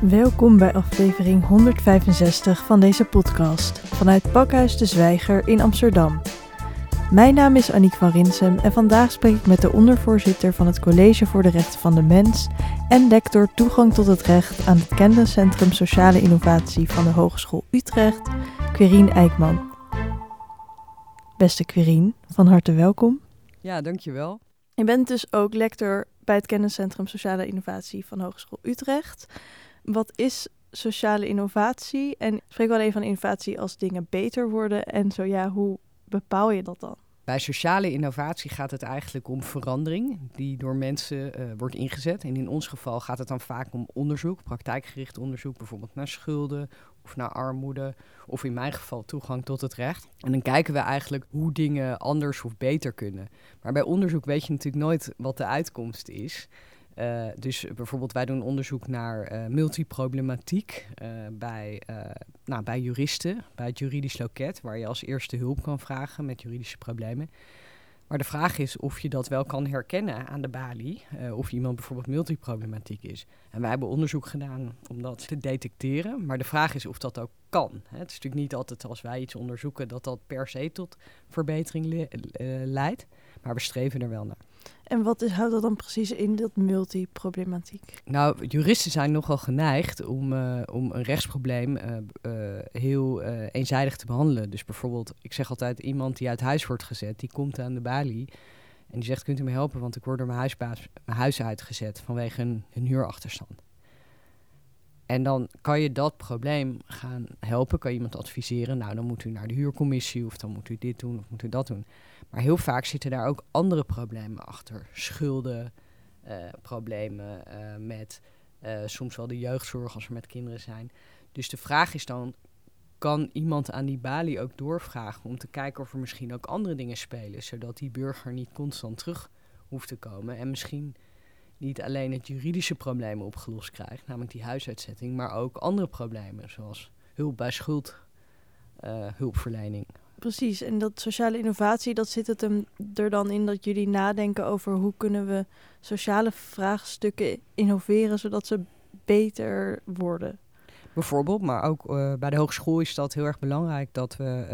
Welkom bij aflevering 165 van deze podcast vanuit Pakhuis de Zwijger in Amsterdam. Mijn naam is Aniek van Rinsem en vandaag spreek ik met de ondervoorzitter van het College voor de Rechten van de Mens en lector Toegang tot het Recht aan het Kenniscentrum Sociale Innovatie van de Hogeschool Utrecht, Querien Eijkman. Beste Querien, van harte welkom. Ja, dankjewel. Je bent dus ook lector bij het Kenniscentrum Sociale Innovatie van Hogeschool Utrecht. Wat is sociale innovatie? En spreek wel even van innovatie als dingen beter worden. En zo ja, hoe bepaal je dat dan? Bij sociale innovatie gaat het eigenlijk om verandering die door mensen uh, wordt ingezet. En in ons geval gaat het dan vaak om onderzoek, praktijkgericht onderzoek, bijvoorbeeld naar schulden of naar armoede, of in mijn geval toegang tot het recht. En dan kijken we eigenlijk hoe dingen anders of beter kunnen. Maar bij onderzoek weet je natuurlijk nooit wat de uitkomst is. Uh, dus bijvoorbeeld wij doen onderzoek naar uh, multiproblematiek uh, bij, nou, bij juristen, bij het juridisch loket, waar je als eerste hulp kan vragen met juridische problemen. Maar de vraag is of je dat wel kan herkennen aan de balie, of iemand bijvoorbeeld multiproblematiek is. En wij hebben onderzoek gedaan om dat te detecteren, maar de vraag is of dat ook kan. Het is natuurlijk niet altijd als wij iets onderzoeken dat dat per se tot verbetering leidt, maar we streven er wel naar. En wat is, houdt dat dan precies in, dat multiproblematiek? Nou, juristen zijn nogal geneigd om, uh, om een rechtsprobleem uh, uh, heel eenzijdig te behandelen. Dus bijvoorbeeld, ik zeg altijd, iemand die uit huis wordt gezet, die komt aan de balie en die zegt, kunt u me helpen, want ik word door mijn huisbaas mijn huis uitgezet vanwege een, een huurachterstand. En dan kan je dat probleem gaan helpen, kan je iemand adviseren, nou dan moet u naar de huurcommissie of dan moet u dit doen of moet u dat doen. Maar heel vaak zitten daar ook andere problemen achter. Schulden, uh, problemen uh, met uh, soms wel de jeugdzorg als er met kinderen zijn. Dus de vraag is dan, kan iemand aan die balie ook doorvragen om te kijken of er misschien ook andere dingen spelen, zodat die burger niet constant terug hoeft te komen en misschien niet alleen het juridische probleem opgelost krijgt, namelijk die huisuitzetting, maar ook andere problemen zoals hulp bij schuld, hulpverlening Precies, en dat sociale innovatie, dat zit het hem er dan in dat jullie nadenken over hoe kunnen we sociale vraagstukken innoveren zodat ze beter worden. Bijvoorbeeld, maar ook uh, bij de hogeschool is dat heel erg belangrijk dat we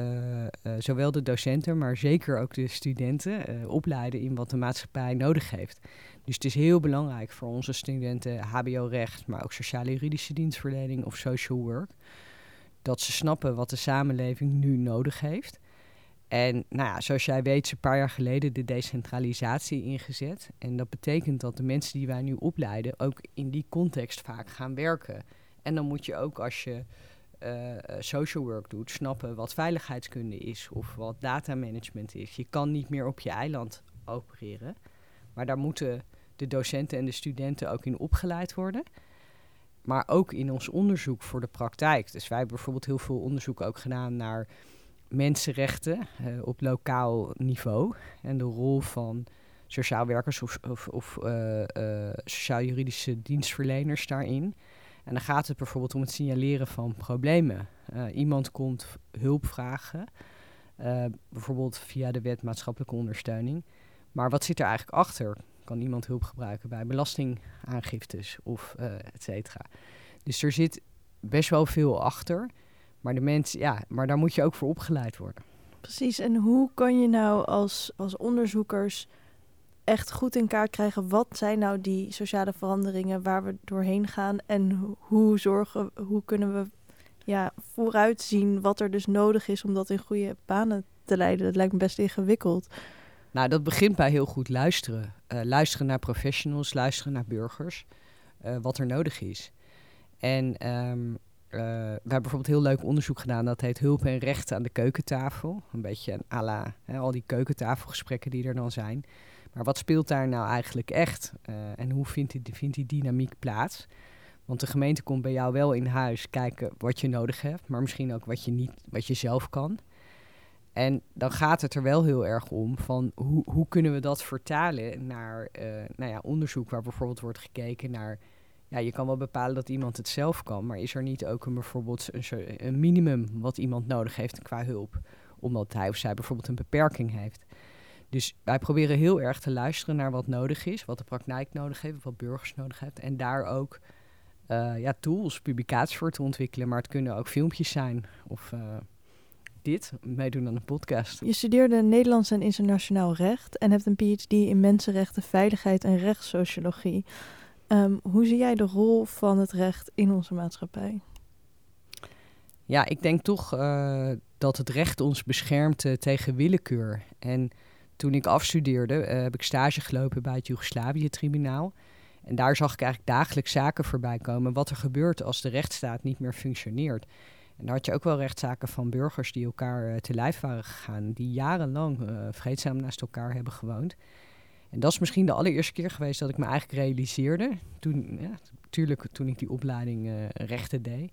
uh, uh, zowel de docenten, maar zeker ook de studenten opleiden in wat de maatschappij nodig heeft. Dus het is heel belangrijk voor onze studenten HBO-recht, maar ook sociale juridische dienstverlening of social work dat ze snappen wat de samenleving nu nodig heeft. En nou ja, zoals jij weet, is een paar jaar geleden de decentralisatie ingezet. En dat betekent dat de mensen die wij nu opleiden ook in die context vaak gaan werken. En dan moet je ook als je uh, social work doet, snappen wat veiligheidskunde is of wat data management is. Je kan niet meer op je eiland opereren. Maar daar moeten de docenten en de studenten ook in opgeleid worden maar ook in ons onderzoek voor de praktijk. Dus wij hebben bijvoorbeeld heel veel onderzoek ook gedaan naar mensenrechten uh, op lokaal niveau en de rol van sociaal werkers of, of, uh, uh, sociaal-juridische dienstverleners daarin. En dan gaat het bijvoorbeeld om het signaleren van problemen. iemand komt hulp vragen, bijvoorbeeld via de wet maatschappelijke ondersteuning. Maar wat zit er eigenlijk achter? kan iemand hulp gebruiken bij belastingaangiftes of uh, et cetera. Dus er zit best wel veel achter. Maar, de mensen, ja, maar daar moet je ook voor opgeleid worden. Precies, en hoe kan je nou als, als onderzoekers echt goed in kaart krijgen... wat zijn nou die sociale veranderingen waar we doorheen gaan... en hoe, zorgen, hoe kunnen we ja, vooruitzien wat er dus nodig is... om dat in goede banen te leiden? Dat lijkt me best ingewikkeld. Nou, dat begint bij heel goed luisteren. Uh, luisteren naar professionals, luisteren naar burgers, uh, wat er nodig is. En um, uh, we hebben bijvoorbeeld heel leuk onderzoek gedaan, dat heet Hulp en Rechten aan de keukentafel. Een beetje een à la hè, al die keukentafelgesprekken die er dan zijn. Maar wat speelt daar nou eigenlijk echt? en hoe vindt die, vindt die dynamiek plaats? Want de gemeente komt bij jou wel in huis kijken wat je nodig hebt, maar misschien ook wat je, niet, wat je zelf kan. En dan gaat het er wel heel erg om van hoe, hoe kunnen we dat vertalen naar uh, nou ja, onderzoek waar bijvoorbeeld wordt gekeken naar, ja, je kan wel bepalen dat iemand het zelf kan, maar is er niet ook een bijvoorbeeld een, minimum wat iemand nodig heeft qua hulp, omdat hij of zij bijvoorbeeld een beperking heeft. Dus wij proberen heel erg te luisteren naar wat nodig is, wat de praktijk nodig heeft, wat burgers nodig hebben en daar ook eh, ja, tools, publicaties voor te ontwikkelen. Maar het kunnen ook filmpjes zijn of uh, dit, meedoen aan een podcast. Je studeerde Nederlands en internationaal recht en hebt een PhD in mensenrechten, veiligheid en rechtssociologie. Um, hoe zie jij de rol van het recht in onze maatschappij? Ja, ik denk toch uh, dat het recht ons beschermt uh, tegen willekeur. En toen ik afstudeerde, uh, heb ik stage gelopen bij het Joegoslavië-tribunaal. En daar zag ik eigenlijk dagelijks zaken voorbij komen. Wat er gebeurt als de rechtsstaat niet meer functioneert. En daar had je ook wel rechtszaken van burgers die elkaar te lijf waren gegaan. Die jarenlang vreedzaam naast elkaar hebben gewoond. En dat is misschien de allereerste keer geweest dat ik me eigenlijk realiseerde. Toen, ja, natuurlijk toen ik die opleiding rechten deed.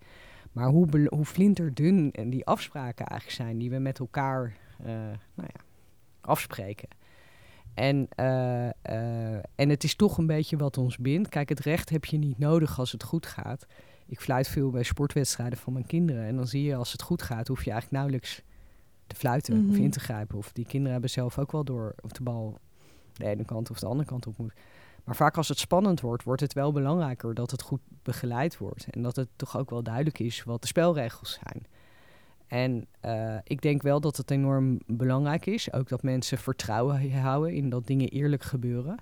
Maar hoe, hoe flinterdun die afspraken eigenlijk zijn die we met elkaar uh, nou ja, afspreken. En, uh, uh, en het is toch een beetje wat ons bindt. Kijk, het recht heb je niet nodig als het goed gaat. Ik fluit veel bij sportwedstrijden van mijn kinderen. En dan zie je als het goed gaat, hoef je eigenlijk nauwelijks te fluiten mm -hmm. of in te grijpen. Of die kinderen hebben zelf ook wel door of de bal de ene kant of de andere kant op moet. Maar vaak als het spannend wordt, wordt het wel belangrijker dat het goed begeleid wordt. En dat het toch ook wel duidelijk is wat de spelregels zijn. En uh, ik denk wel dat het enorm belangrijk is. Ook dat mensen vertrouwen houden in dat dingen eerlijk gebeuren.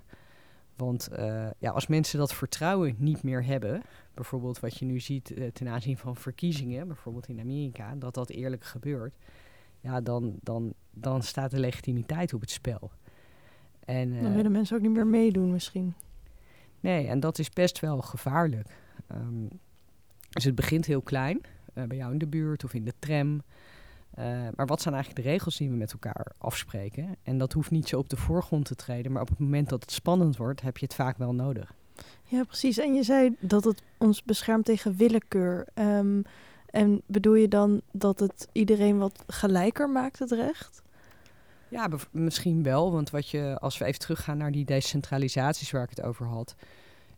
Want uh, ja, als mensen dat vertrouwen niet meer hebben, bijvoorbeeld wat je nu ziet uh, ten aanzien van verkiezingen, bijvoorbeeld in Amerika, dat dat eerlijk gebeurt, ja, dan, dan, dan staat de legitimiteit op het spel. En, dan willen mensen ook niet meer meedoen misschien. Nee, en dat is best wel gevaarlijk. Um, dus het begint heel klein, uh, bij jou in de buurt of in de tram. Uh, maar wat zijn eigenlijk de regels die we met elkaar afspreken? En dat hoeft niet zo op de voorgrond te treden, maar op het moment dat het spannend wordt, heb je het vaak wel nodig. Ja, precies. En je zei dat het ons beschermt tegen willekeur. Um, en bedoel je dan dat het iedereen wat gelijker maakt, het recht? Ja, misschien wel. Want wat je, als we even teruggaan naar die decentralisaties waar ik het over had.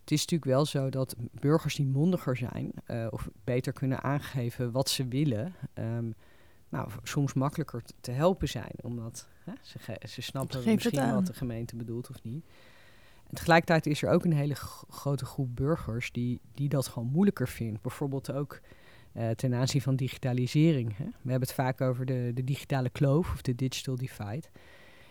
Het is natuurlijk wel zo dat burgers die mondiger zijn, uh, of beter kunnen aangeven wat ze willen, um, nou, soms makkelijker te helpen zijn. Omdat hè, ze, ze snappen misschien wat de gemeente bedoelt of niet. En tegelijkertijd is er ook een hele grote groep burgers die, die dat gewoon moeilijker vindt. Bijvoorbeeld ook uh, ten aanzien van digitalisering. Hè? We hebben het vaak over de, de digitale kloof of de digital divide.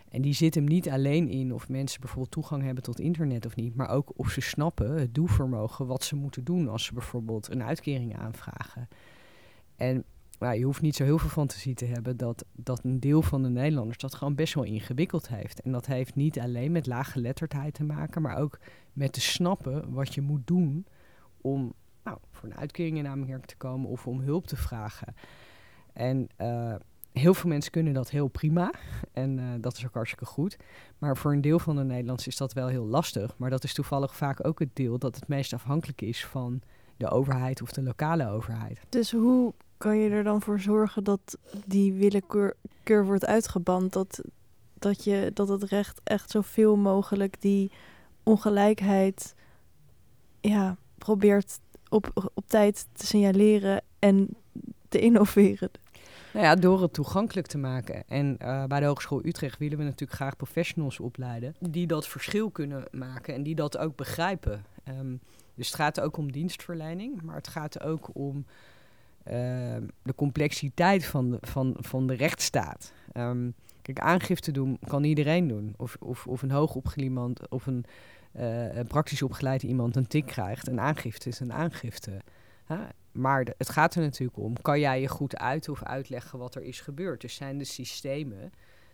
En die zit hem niet alleen in of mensen bijvoorbeeld toegang hebben tot internet of niet, maar ook of ze snappen het doelvermogen wat ze moeten doen als ze bijvoorbeeld een uitkering aanvragen. En nou, je hoeft niet zo heel veel fantasie te hebben dat, dat een deel van de Nederlanders dat gewoon best wel ingewikkeld heeft. En dat heeft niet alleen met laaggeletterdheid te maken, maar ook met te snappen wat je moet doen om nou, voor een uitkering in aanmerking te komen of om hulp te vragen. En uh, heel veel mensen kunnen dat heel prima en uh, dat is ook hartstikke goed. Maar voor een deel van de Nederlanders is dat wel heel lastig. Maar dat is toevallig vaak ook het deel dat het meest afhankelijk is van de overheid of de lokale overheid. Dus hoe kan je er dan voor zorgen dat die willekeur wordt uitgeband? Dat, dat, je, dat het recht echt zoveel mogelijk die ongelijkheid ja, probeert op, tijd te signaleren en te innoveren? Nou ja, door het toegankelijk te maken. En uh, bij de Hogeschool Utrecht willen we natuurlijk graag professionals opleiden die dat verschil kunnen maken en die dat ook begrijpen. Um, dus het gaat ook om dienstverlening, maar het gaat ook om uh, de complexiteit van de, van, van de rechtsstaat. Um, kijk, aangifte doen kan iedereen doen. Of, of, of een hoogopgeleid of een praktisch opgeleid iemand een tik krijgt. Een aangifte is een aangifte. Maar de, het gaat er natuurlijk om, kan jij je goed uit of uitleggen wat er is gebeurd? Dus zijn de systemen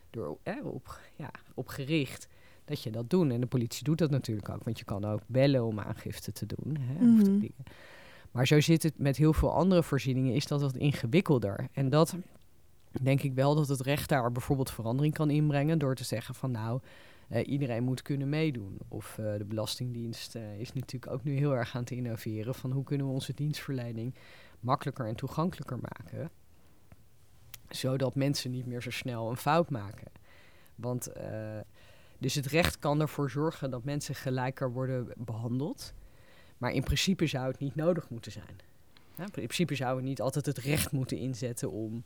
door, eh, op, ja, gericht dat je dat doet. En de politie doet dat natuurlijk ook, want je kan ook bellen om aangifte te doen. Hè, mm -hmm. Maar zo zit het met heel veel andere voorzieningen, is dat wat ingewikkelder. En dat denk ik wel dat het recht daar bijvoorbeeld verandering kan inbrengen door te zeggen van nou, uh, iedereen moet kunnen meedoen. Of uh, de Belastingdienst uh, is natuurlijk ook nu heel erg aan het innoveren van hoe kunnen we onze dienstverlening makkelijker en toegankelijker maken. Zodat mensen niet meer zo snel een fout maken. Want dus het recht kan ervoor zorgen dat mensen gelijker worden behandeld. Maar in principe zou het niet nodig moeten zijn. In principe zouden we niet altijd het recht moeten inzetten om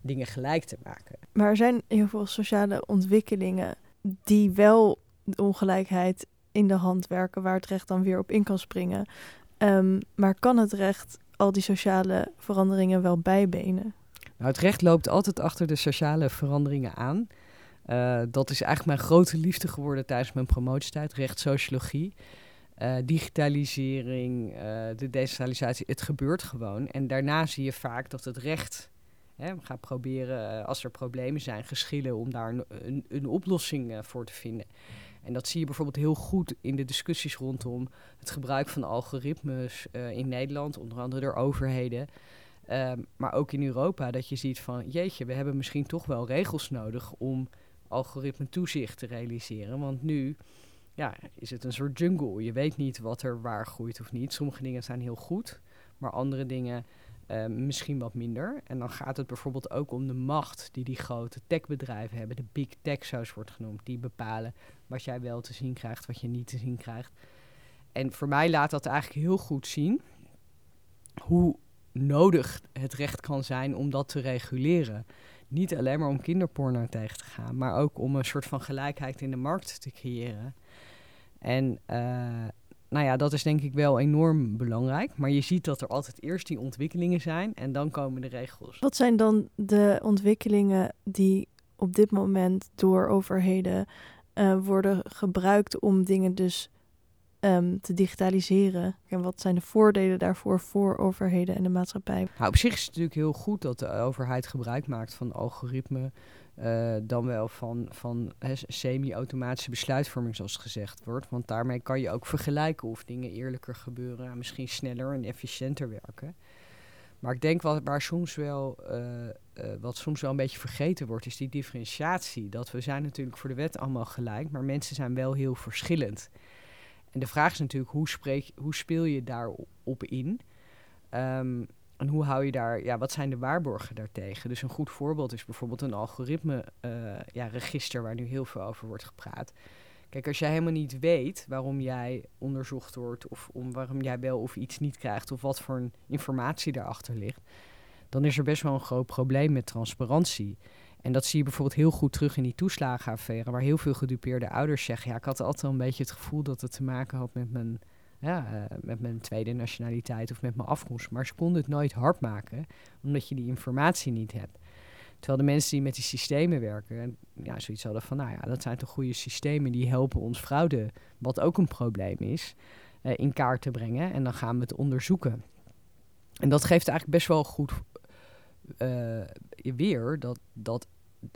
dingen gelijk te maken. Maar er zijn heel veel sociale ontwikkelingen die wel de ongelijkheid in de hand werken, waar het recht dan weer op in kan springen. Ehm, maar kan het recht al die sociale veranderingen wel bijbenen? Nou, het recht loopt altijd achter de sociale veranderingen aan. Uh, dat is eigenlijk mijn grote liefde geworden tijdens mijn promotietijd, rechtssociologie. Uh, digitalisering, uh, de decentralisatie, het gebeurt gewoon. En daarna zie je vaak dat het recht hè, gaat proberen, als er problemen zijn, geschillen, om daar een, een, oplossing voor te vinden. En dat zie je bijvoorbeeld heel goed in de discussies rondom het gebruik van algoritmes in Nederland, onder andere door overheden. Um, maar ook in Europa, dat je ziet van jeetje, we hebben misschien toch wel regels nodig om algoritme toezicht te realiseren. Want nu ja, is het een soort jungle. Je weet niet wat er waar groeit of niet. Sommige dingen zijn heel goed, maar andere dingen uh, misschien wat minder. En dan gaat het bijvoorbeeld ook om de macht die die grote techbedrijven hebben. De big tech, zoals wordt genoemd. Die bepalen wat jij wel te zien krijgt, wat je niet te zien krijgt. En voor mij laat dat eigenlijk heel goed zien hoe nodig het recht kan zijn om dat te reguleren. Niet alleen maar om kinderporno tegen te gaan, maar ook om een soort van gelijkheid in de markt te creëren. En uh, nou ja, dat is denk ik wel enorm belangrijk. Maar je ziet dat er altijd eerst die ontwikkelingen zijn en dan komen de regels. Wat zijn dan de ontwikkelingen die op dit moment door overheden uh, worden gebruikt om dingen dus um, te digitaliseren? En wat zijn de voordelen daarvoor voor overheden en de maatschappij? Nou, op zich is het natuurlijk heel goed dat de overheid gebruik maakt van algoritmen. Uh, dan wel van, van semi-automatische besluitvorming, zoals gezegd wordt. Want daarmee kan je ook vergelijken of dingen eerlijker gebeuren, misschien sneller en efficiënter werken. Maar ik denk wat, waar soms wel, uh, uh, wat soms wel een beetje vergeten wordt, is die differentiatie. Dat we zijn natuurlijk voor de wet allemaal gelijk, maar mensen zijn wel heel verschillend. En de vraag is natuurlijk, hoe, spreek, hoe speel je daarop in? Um, en hoe hou je daar, ja, wat zijn de waarborgen daartegen? Dus een goed voorbeeld is bijvoorbeeld een algoritme-register, ja, waar nu heel veel over wordt gepraat. Kijk, als jij helemaal niet weet waarom jij onderzocht wordt, of om waarom jij wel of iets niet krijgt, of wat voor informatie daarachter ligt, dan is er best wel een groot probleem met transparantie. En dat zie je bijvoorbeeld heel goed terug in die toeslagenaffaire, waar heel veel gedupeerde ouders zeggen: ja, ik had altijd een beetje het gevoel dat het te maken had met mijn, ja, uh, met mijn tweede nationaliteit of met mijn afkomst. Maar ze konden het nooit hard maken, omdat je die informatie niet hebt. Terwijl de mensen die met die systemen werken, en, ja, zoiets hadden van: nou ja, dat zijn toch goede systemen die helpen ons fraude, wat ook een probleem is, uh, in kaart te brengen. En dan gaan we het onderzoeken. En dat geeft eigenlijk best wel goed uh, weer dat, dat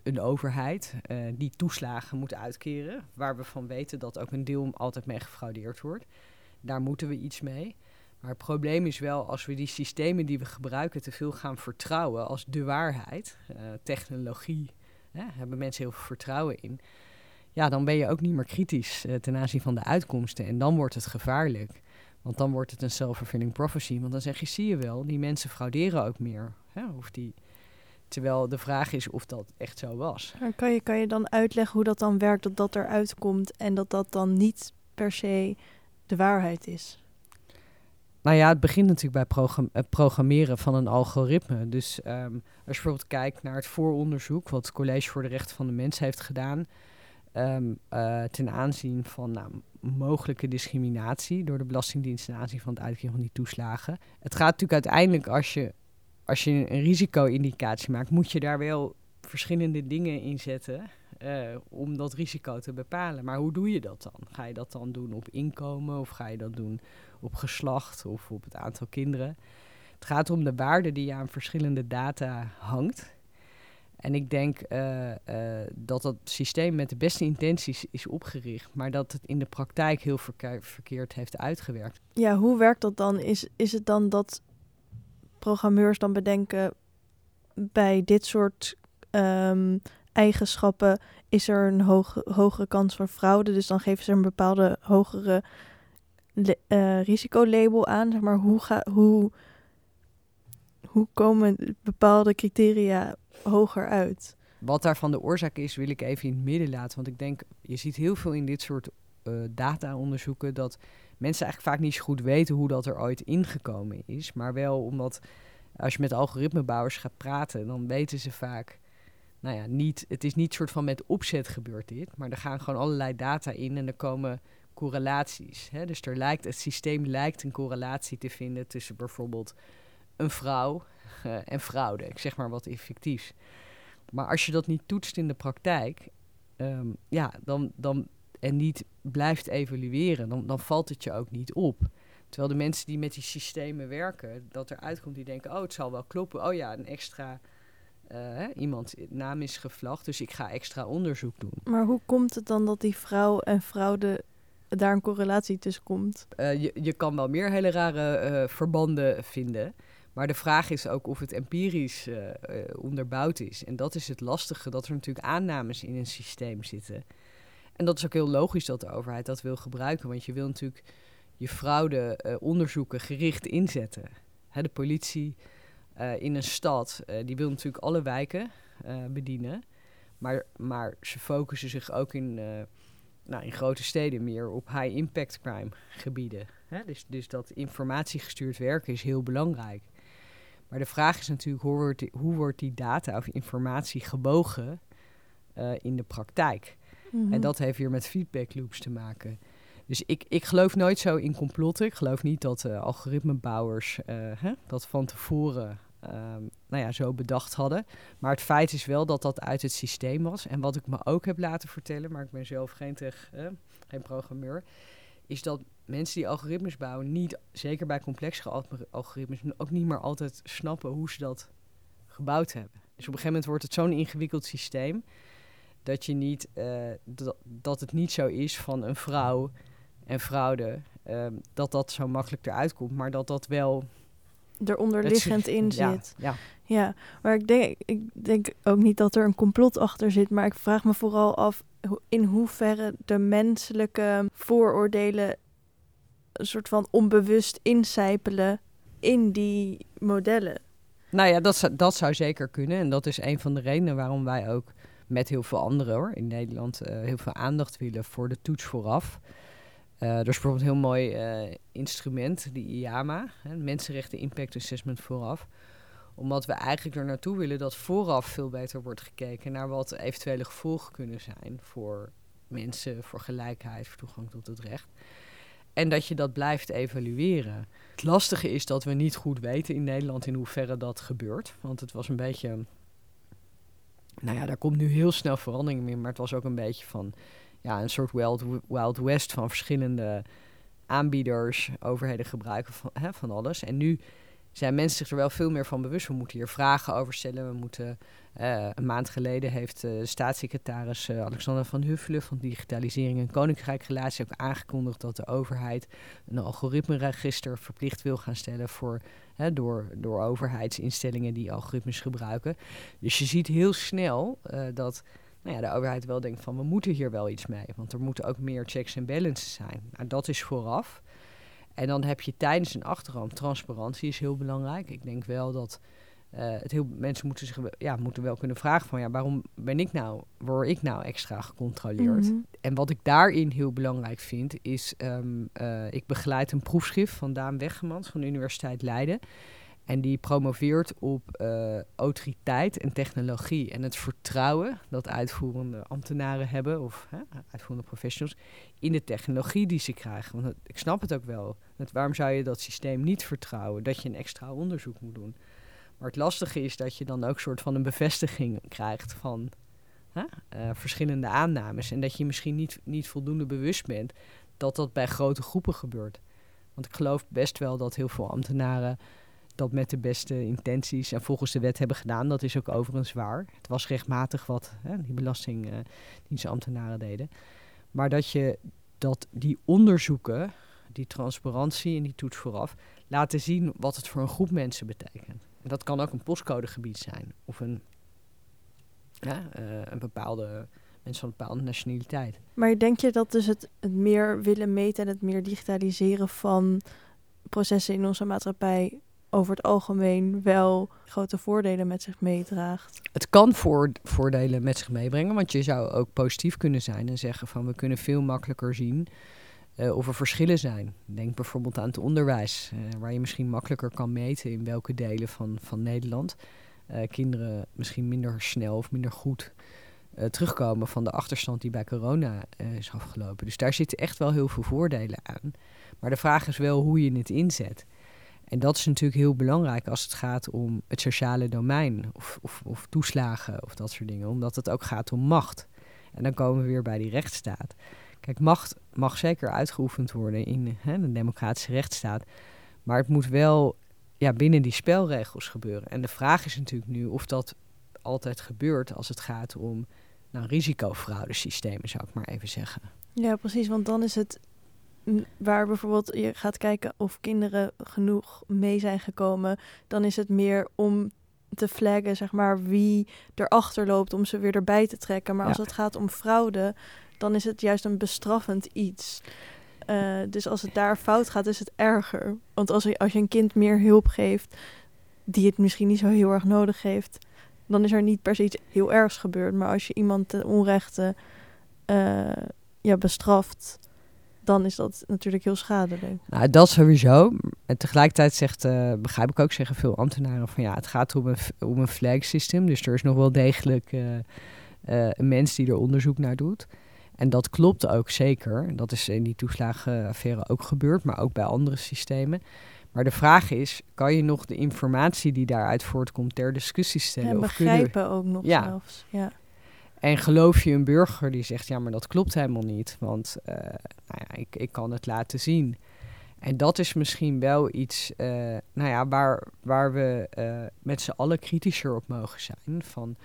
een overheid die toeslagen moet uitkeren, waar we van weten dat ook een deel altijd mee gefraudeerd wordt. Daar moeten we iets mee. Maar het probleem is wel als we die systemen die we gebruiken te veel gaan vertrouwen als de waarheid, uh, technologie, hè, hebben mensen heel veel vertrouwen in. Ja, dan ben je ook niet meer kritisch uh, ten aanzien van de uitkomsten. En dan wordt het gevaarlijk. Want dan wordt het een self-fulfilling prophecy. Want dan zeg je, zie je wel, die mensen frauderen ook meer. Hè? Die, Terwijl de vraag is of dat echt zo was. kan, je, kan je dan uitleggen hoe dat dan werkt, dat dat eruit komt en dat dat dan niet per se de waarheid is? Nou ja, het begint natuurlijk bij het programmeren van een algoritme. Dus um, als je bijvoorbeeld kijkt naar het vooronderzoek wat het College voor de Rechten van de Mens heeft gedaan, um, uh, ten aanzien van nou, mogelijke discriminatie door de Belastingdienst ten aanzien van het uitkeren van die toeslagen. Het gaat natuurlijk uiteindelijk als je als je een risico-indicatie maakt, moet je daar wel verschillende dingen in zetten uh, om dat risico te bepalen. Maar hoe doe je dat dan? Ga je dat dan doen op inkomen of ga je dat doen op geslacht of op het aantal kinderen? Het gaat om de waarde die je aan verschillende data hangt. En ik denk uh, uh, dat dat systeem met de beste intenties is opgericht, maar dat het in de praktijk heel verkeerd heeft uitgewerkt. Ja, hoe werkt dat dan? Is, is het dan dat programmeurs dan bedenken bij dit soort um, eigenschappen is er een hoge, hogere kans voor fraude. Dus dan geven ze een bepaalde hogere uh, risicolabel aan. Zeg maar hoe, ga, hoe, hoe komen bepaalde criteria hoger uit? Wat daarvan de oorzaak is, wil ik even in het midden laten. Want ik denk, je ziet heel veel in dit soort uh, data-onderzoeken dat mensen eigenlijk vaak niet zo goed weten hoe dat er ooit ingekomen is. Maar wel omdat als je met algoritmebouwers gaat praten, dan weten ze vaak. Nou ja, niet, het is niet soort van met opzet gebeurd dit, maar er gaan gewoon allerlei data in en er komen correlaties. Hè? Dus er lijkt, het systeem lijkt een correlatie te vinden tussen bijvoorbeeld een vrouw uh, en fraude. Ik zeg maar wat effectiefs. Maar als je dat niet toetst in de praktijk, ehm, ja, dan, dan, en niet blijft evalueren, dan, dan valt het je ook niet op. Terwijl de mensen die met die systemen werken, dat eruit komt, die denken, oh, het zal wel kloppen. Oh ja, een extra uh, iemand naam is gevlacht, dus ik ga extra onderzoek doen. Maar hoe komt het dan dat die vrouw en fraude daar een correlatie tussen komt? Uh, je, je kan wel meer hele rare uh, verbanden vinden. Maar de vraag is ook of het empirisch onderbouwd is. En dat is het lastige, dat er natuurlijk aannames in een systeem zitten. En dat is ook heel logisch dat de overheid dat wil gebruiken. Want je wil natuurlijk je fraude onderzoeken gericht inzetten. Hè, de politie uh, in een stad, uh, die wil natuurlijk alle wijken uh, bedienen. Maar, maar ze focussen zich ook in, nou, in grote steden meer op high-impact crime gebieden. Hè? Dus, dus dat informatiegestuurd werken is heel belangrijk. Maar de vraag is natuurlijk, hoe wordt die, hoe wordt die data of informatie gebogen in de praktijk? Mm -hmm. En dat heeft weer met feedback loops te maken. Dus ik, ik geloof nooit zo in complotten. Ik geloof niet dat uh, algoritmebouwers uh, hè, dat van tevoren um, nou ja, zo bedacht hadden. Maar het feit is wel dat dat uit het systeem was. En wat ik me ook heb laten vertellen, maar ik ben zelf geen, tech, eh, geen programmeur, is dat mensen die algoritmes bouwen niet, zeker bij complexere algoritmes, ook niet meer altijd snappen hoe ze dat gebouwd hebben. Dus op een gegeven moment wordt het zo'n ingewikkeld systeem dat je niet, uh, dat, het niet zo is van een vrouw en fraude, um, dat dat zo makkelijk eruit komt, maar dat dat wel eronder liggend in ja, zit. Ja. ja, maar ik denk, ik denk ook niet dat er een complot achter zit, maar ik vraag me vooral af in hoeverre de menselijke vooroordelen een soort van onbewust incijpelen in die modellen. Nou ja, dat zou, dat zou zeker kunnen. En dat is een van de redenen waarom wij ook met heel veel anderen hoor, in Nederland uh, heel veel aandacht willen voor de toets vooraf. Uh, er is bijvoorbeeld een heel mooi uh, instrument, die IAMA, Mensenrechten Impact Assessment vooraf. Omdat we eigenlijk er naartoe willen dat vooraf veel beter wordt gekeken naar wat eventuele gevolgen kunnen zijn voor mensen, voor gelijkheid, voor toegang tot het recht. En dat je dat blijft evalueren. Het lastige is dat we niet goed weten in Nederland in hoeverre dat gebeurt. Want het was een beetje. Nou ja, daar komt nu heel snel verandering in, maar het was ook een beetje van ja, een soort wild, wild west van verschillende aanbieders, overheden gebruiken van, hè, van alles. En nu zijn mensen zich er wel veel meer van bewust. We moeten hier vragen over stellen. We moeten, uh, een maand geleden heeft uh, staatssecretaris uh, Alexander van Huffelen van Digitalisering en Koninkrijkrelatie ook aangekondigd dat de overheid een algoritmeregister verplicht wil gaan stellen voor, hè, door, door overheidsinstellingen die algoritmes gebruiken. Dus je ziet heel snel dat nou ja, de overheid wel denkt van we moeten hier wel iets mee. Want er moeten ook meer checks en balances zijn. Nou, dat is vooraf. En dan heb je tijdens en achterhand transparantie is heel belangrijk. Ik denk wel dat uh, het heel, mensen moeten zich ja, moeten wel kunnen vragen van ja, waarom ben ik nou, word ik nou extra gecontroleerd? Mm -hmm. En wat ik daarin heel belangrijk vind, is um, uh, ik begeleid een proefschrift van Daan Weggemans van de Universiteit Leiden. En die promoveert op uh, autoriteit en technologie en het vertrouwen dat uitvoerende ambtenaren hebben, of hè, uitvoerende professionals, in de technologie die ze krijgen. Want ik snap het ook wel. Waarom zou je dat systeem niet vertrouwen? Dat je een extra onderzoek moet doen. Maar het lastige is dat je dan ook soort van een bevestiging krijgt van hè, uh, verschillende aannames. En dat je misschien niet, niet voldoende bewust bent dat dat bij grote groepen gebeurt. Want ik geloof best wel dat heel veel ambtenaren dat met de beste intenties en volgens de wet hebben gedaan. Dat is ook overigens waar. Het was rechtmatig wat hè, die belastingdienstambtenaren deden. Maar dat je dat die onderzoeken, die transparantie en die toets vooraf, laten zien wat het voor een groep mensen betekent. En dat kan ook een postcodegebied zijn of een, uh, een bepaalde mensen van een bepaalde nationaliteit. Maar denk je dat dus het, het meer willen meten en het meer digitaliseren van processen in onze maatschappij over het algemeen wel grote voordelen met zich meedraagt. Het kan voor, voordelen met zich meebrengen, want je zou ook positief kunnen zijn en zeggen van we kunnen veel makkelijker zien uh, of er verschillen zijn. Denk bijvoorbeeld aan het onderwijs, uh, waar je misschien makkelijker kan meten in welke delen van, van Nederland uh, kinderen misschien minder snel of minder goed eh, terugkomen van de achterstand die bij corona eh, is afgelopen. Dus daar zitten echt wel heel veel voordelen aan. Maar de vraag is wel hoe je het inzet. En dat is natuurlijk heel belangrijk als het gaat om het sociale domein of, of, of toeslagen of dat soort dingen, omdat het ook gaat om macht. En dan komen we weer bij die rechtsstaat. Kijk, macht mag zeker uitgeoefend worden in hè, een democratische rechtsstaat, maar het moet wel ja, binnen die spelregels gebeuren. En de vraag is natuurlijk nu of dat altijd gebeurt als het gaat om nou, risicofraudesystemen, zou ik maar even zeggen. Ja, precies, want dan is het waar bijvoorbeeld je gaat kijken of kinderen genoeg mee zijn gekomen, dan is het meer om te flaggen, zeg maar, wie erachter loopt om ze weer erbij te trekken. Maar als het gaat om fraude, dan is het juist een bestraffend iets. Uh, dus als het daar fout gaat, is het erger. Want als je, als je een kind meer hulp geeft, die het misschien niet zo heel erg nodig heeft, dan is er niet per se iets heel ergs gebeurd. Maar als je iemand ten onrechte uh, ja, bestraft, dan is dat natuurlijk heel schadelijk. Nou, dat sowieso. En tegelijkertijd zegt, uh, begrijp ik ook, zeggen veel ambtenaren van ja, het gaat om een, om een flag system. Dus er is nog wel degelijk uh, uh, een mens die er onderzoek naar doet. En dat klopt ook zeker. Dat is in die toeslagenaffaire ook gebeurd, maar ook bij andere systemen. Maar de vraag is, kan je nog de informatie die daaruit voortkomt ter discussie stellen? En begrijpen ook nog ja. zelfs. Ja. En geloof je een burger die zegt, ja, maar dat klopt helemaal niet, want uh, nou ja, ik, ik kan het laten zien. En dat is misschien wel iets uh, nou ja, waar, waar we uh, met z'n allen kritischer op mogen zijn. Van,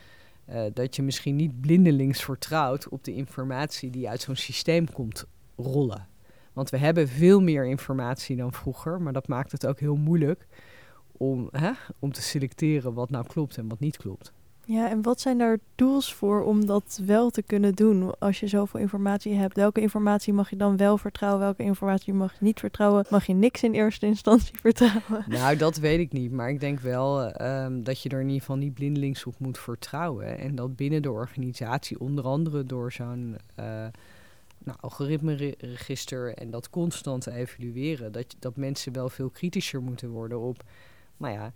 dat je misschien niet blindelings vertrouwt op de informatie die uit zo'n systeem komt rollen. Want we hebben veel meer informatie dan vroeger, maar dat maakt het ook heel moeilijk om, hè, om te selecteren wat nou klopt en wat niet klopt. Ja, en wat zijn daar tools voor om dat wel te kunnen doen als je zoveel informatie hebt? Welke informatie mag je dan wel vertrouwen? Welke informatie mag je niet vertrouwen? Mag je niks in eerste instantie vertrouwen? Nou, dat weet ik niet. Maar ik denk wel um, dat je er in ieder geval niet blindelings op moet vertrouwen. En dat binnen de organisatie, onder andere door zo'n uh, nou, algoritmeregister en dat constant evalueren, dat, dat mensen wel veel kritischer moeten worden op, nou ja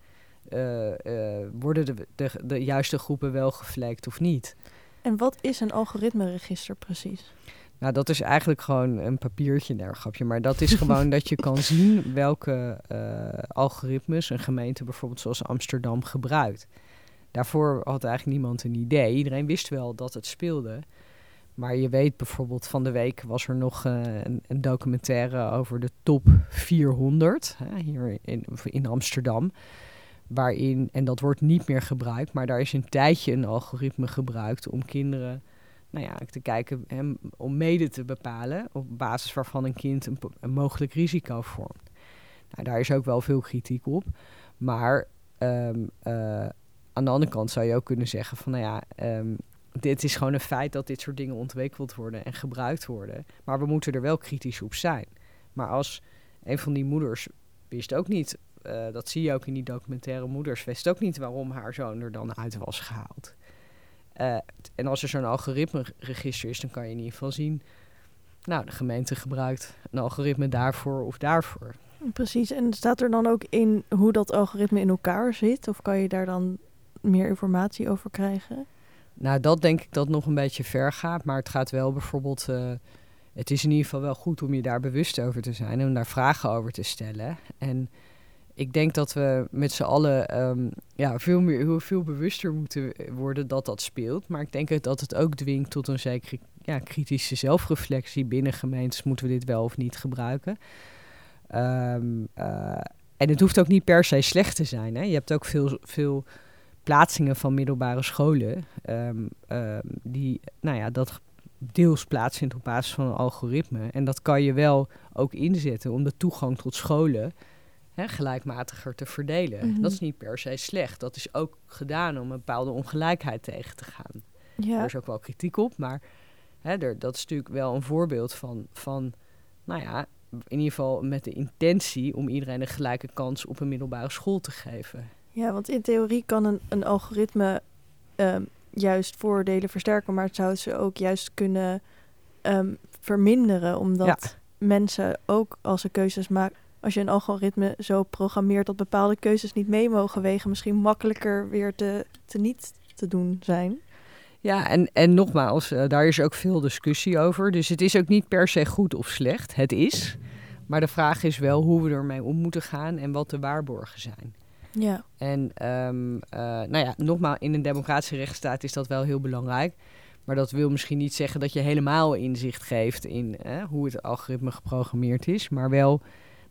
worden de, de, de, juiste groepen wel gevlekt of niet. En wat is een algoritmeregister precies? Nou, dat is eigenlijk gewoon een papiertje, nee, grapje. Maar dat is gewoon dat je kan zien welke uh, algoritmes een gemeente bijvoorbeeld zoals Amsterdam gebruikt. Daarvoor had eigenlijk niemand een idee. Iedereen wist wel dat het speelde. Maar je weet bijvoorbeeld, van de week was er nog een, een, documentaire over de top 400 hè, hier in, in Amsterdam waarin, en dat wordt niet meer gebruikt, maar daar is een tijdje een algoritme gebruikt om kinderen nou ja, te kijken, hem, om mede te bepalen op basis waarvan een kind een, mogelijk risico vormt. Nou, daar is ook wel veel kritiek op. Maar um, uh, aan de andere kant zou je ook kunnen zeggen van nou ja, um, dit is gewoon een feit dat dit soort dingen ontwikkeld worden en gebruikt worden. Maar we moeten er wel kritisch op zijn. Maar als een van die moeders wist ook niet uh, dat zie je ook in die documentaire Moeders, wist ook niet waarom haar zoon er dan uit was gehaald. Uh, en als er zo'n algoritme-register is, dan kan je in ieder geval zien... nou, de gemeente gebruikt een algoritme daarvoor of daarvoor. Precies, en staat er dan ook in hoe dat algoritme in elkaar zit? Of kan je daar dan meer informatie over krijgen? Nou, dat denk ik dat nog een beetje ver gaat. Maar het gaat wel bijvoorbeeld... Uh, het is in ieder geval wel goed om je daar bewust over te zijn... en om daar vragen over te stellen. En ik denk dat we met z'n allen um, ja, veel, meer, veel bewuster moeten worden dat dat speelt. Maar ik denk dat het ook dwingt tot een zekere ja, kritische zelfreflectie. Binnen gemeentes moeten we dit wel of niet gebruiken. Um, uh, en het hoeft ook niet per se slecht te zijn. Hè? Je hebt ook veel, veel plaatsingen van middelbare scholen um, die, nou ja, dat deels plaatsvindt op basis van een algoritme. En dat kan je wel ook inzetten om de toegang tot scholen hè, gelijkmatiger te verdelen. Mhm. Dat is niet per se slecht. Dat is ook gedaan om een bepaalde ongelijkheid tegen te gaan. Ja. Er is ook wel kritiek op, maar hè, er, dat is natuurlijk wel een voorbeeld van, van, nou ja, in ieder geval met de intentie om iedereen een gelijke kans op een middelbare school te geven. Ja, want in theorie kan een, een algoritme um, juist voordelen versterken, maar het zou ze ook juist kunnen um, verminderen, omdat mensen ook als ze keuzes maken als je een algoritme zo programmeert dat bepaalde keuzes niet mee mogen wegen, misschien makkelijker weer te, te niet te doen zijn. Ja, en, en nogmaals, uh, daar is ook veel discussie over. Dus het is ook niet per se goed of slecht. Het is. Maar de vraag is wel hoe we ermee om moeten gaan en wat de waarborgen zijn. Ja. En um, uh, nou ja, nogmaals, in een democratische rechtsstaat is dat wel heel belangrijk. Maar dat wil misschien niet zeggen dat je helemaal inzicht geeft in hoe het algoritme geprogrammeerd is. Maar wel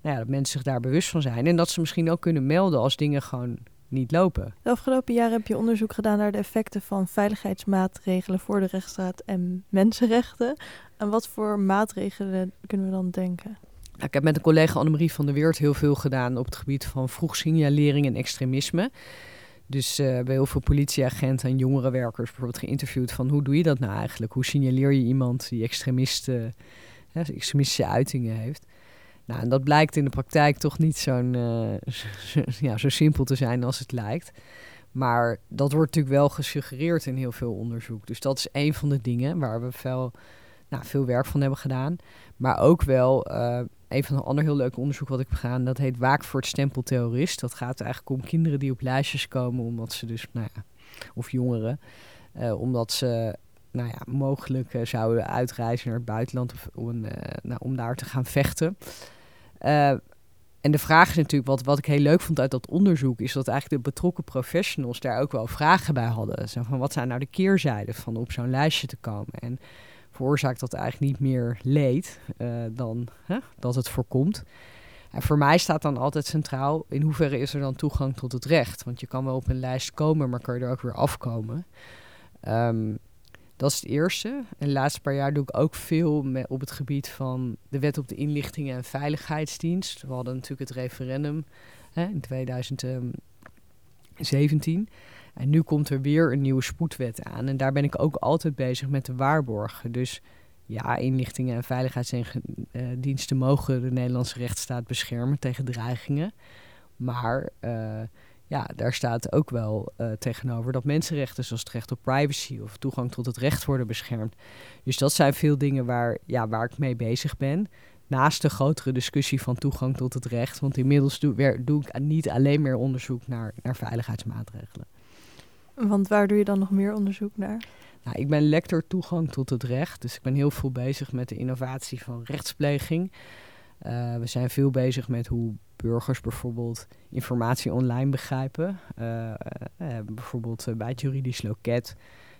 nou ja, dat mensen zich daar bewust van zijn. En dat ze misschien ook kunnen melden als dingen gewoon niet lopen. De afgelopen jaren heb je onderzoek gedaan naar de effecten van veiligheidsmaatregelen voor de rechtsstaat en mensenrechten. En wat voor maatregelen kunnen we dan denken? Nou, ik heb met een collega Annemarie van der Weert heel veel gedaan op het gebied van vroeg signalering en extremisme. Dus uh, we hebben heel veel politieagenten en jongerenwerkers bijvoorbeeld geïnterviewd van hoe doe je dat nou eigenlijk? Hoe signaleer je iemand die extremisten, extremistische uitingen heeft? Nou, en dat blijkt in de praktijk toch niet zo'n, zo, ja, zo simpel te zijn als het lijkt. Maar dat wordt natuurlijk wel gesuggereerd in heel veel onderzoek. Dus dat is een van de dingen waar we veel, nou, veel werk van hebben gedaan. Maar ook wel uh, een van de ander heel leuk onderzoek wat ik heb gedaan. Dat heet Waak voor het stempel terrorist. Dat gaat eigenlijk om kinderen die op lijstjes komen. Omdat ze dus, nou ja, of jongeren. Uh, omdat ze nou ja, mogelijk zouden uitreizen naar het buitenland of, om, nou, om daar te gaan vechten. Uh, en de vraag is natuurlijk, wat, wat ik heel leuk vond uit dat onderzoek, is dat eigenlijk de betrokken professionals daar ook wel vragen bij hadden. Zo van, wat zijn nou de keerzijden van op zo'n lijstje te komen? En veroorzaakt dat eigenlijk niet meer leed uh, dan dat het voorkomt. En voor mij staat dan altijd centraal, in hoeverre is er dan toegang tot het recht? Want je kan wel op een lijst komen, maar kan je er ook weer afkomen. Um, dat is het eerste. En de laatste paar jaar doe ik ook veel met, op het gebied van de wet op de inlichtingen en veiligheidsdienst. We hadden natuurlijk het referendum hè, in 2017. En nu komt er weer een nieuwe spoedwet aan. En daar ben ik ook altijd bezig met de waarborgen. Dus ja, inlichtingen en veiligheidsdiensten mogen de Nederlandse rechtsstaat beschermen tegen dreigingen. Maar uh, ja, daar staat ook wel uh, tegenover dat mensenrechten, zoals het recht op privacy of toegang tot het recht worden beschermd. Dus dat zijn veel dingen waar, ja, waar ik mee bezig ben. Naast de grotere discussie van toegang tot het recht. Want inmiddels doe, doe ik niet alleen meer onderzoek naar, naar veiligheidsmaatregelen. Want waar doe je dan nog meer onderzoek naar? Nou, ik ben lector toegang tot het recht. Dus ik ben heel veel bezig met de innovatie van rechtspleging. Uh, we zijn veel bezig met hoe burgers bijvoorbeeld informatie online begrijpen. Uh, uh, bijvoorbeeld bij het juridisch loket.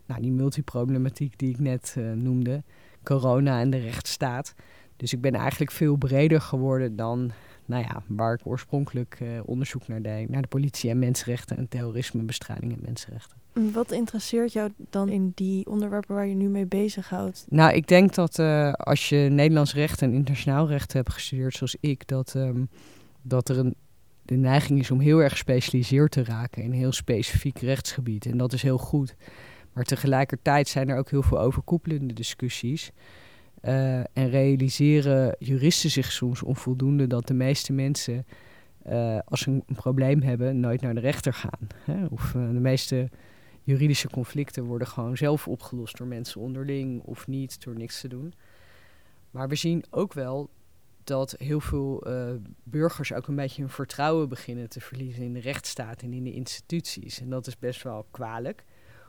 Nou, die multiproblematiek die ik net noemde. Corona en de rechtsstaat. Dus ik ben eigenlijk veel breder geworden dan nou ja, waar ik oorspronkelijk onderzoek naar deed. Naar de politie en mensenrechten en terrorismebestrijding en mensenrechten. Wat interesseert jou dan in die onderwerpen waar je nu mee bezighoudt? Nou, ik denk dat uh, als je Nederlands recht en internationaal recht hebt gestudeerd, zoals ik, dat, um, dat er een de neiging is om heel erg gespecialiseerd te raken in een heel specifiek rechtsgebied. En dat is heel goed. Maar tegelijkertijd zijn er ook heel veel overkoepelende discussies. Uh, en realiseren juristen zich soms onvoldoende dat de meeste mensen, uh, als ze een, probleem hebben, nooit naar de rechter gaan. Hè? Of uh, de meeste juridische conflicten worden gewoon zelf opgelost door mensen onderling of niet, door niks te doen. Maar we zien ook wel dat heel veel burgers ook een beetje hun vertrouwen beginnen te verliezen in de rechtsstaat en in de instituties. En dat is best wel kwalijk,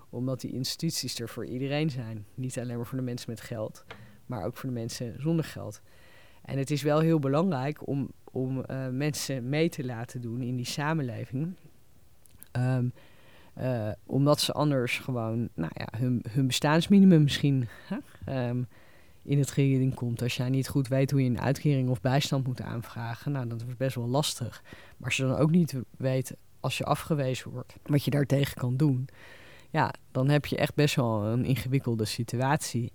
omdat die instituties er voor iedereen zijn. Niet alleen maar voor de mensen met geld, maar ook voor de mensen zonder geld. En het is wel heel belangrijk om, om uh, mensen mee te laten doen in die samenleving. Um, uh, omdat ze anders gewoon nou ja, hun, hun bestaansminimum misschien um, in het geding komt. Als jij niet goed weet hoe je een uitkering of bijstand moet aanvragen, nou, dat is best wel lastig. Maar als je dan ook niet weet, als je afgewezen wordt, wat je daartegen kan doen, ja, dan heb je echt best wel een ingewikkelde situatie.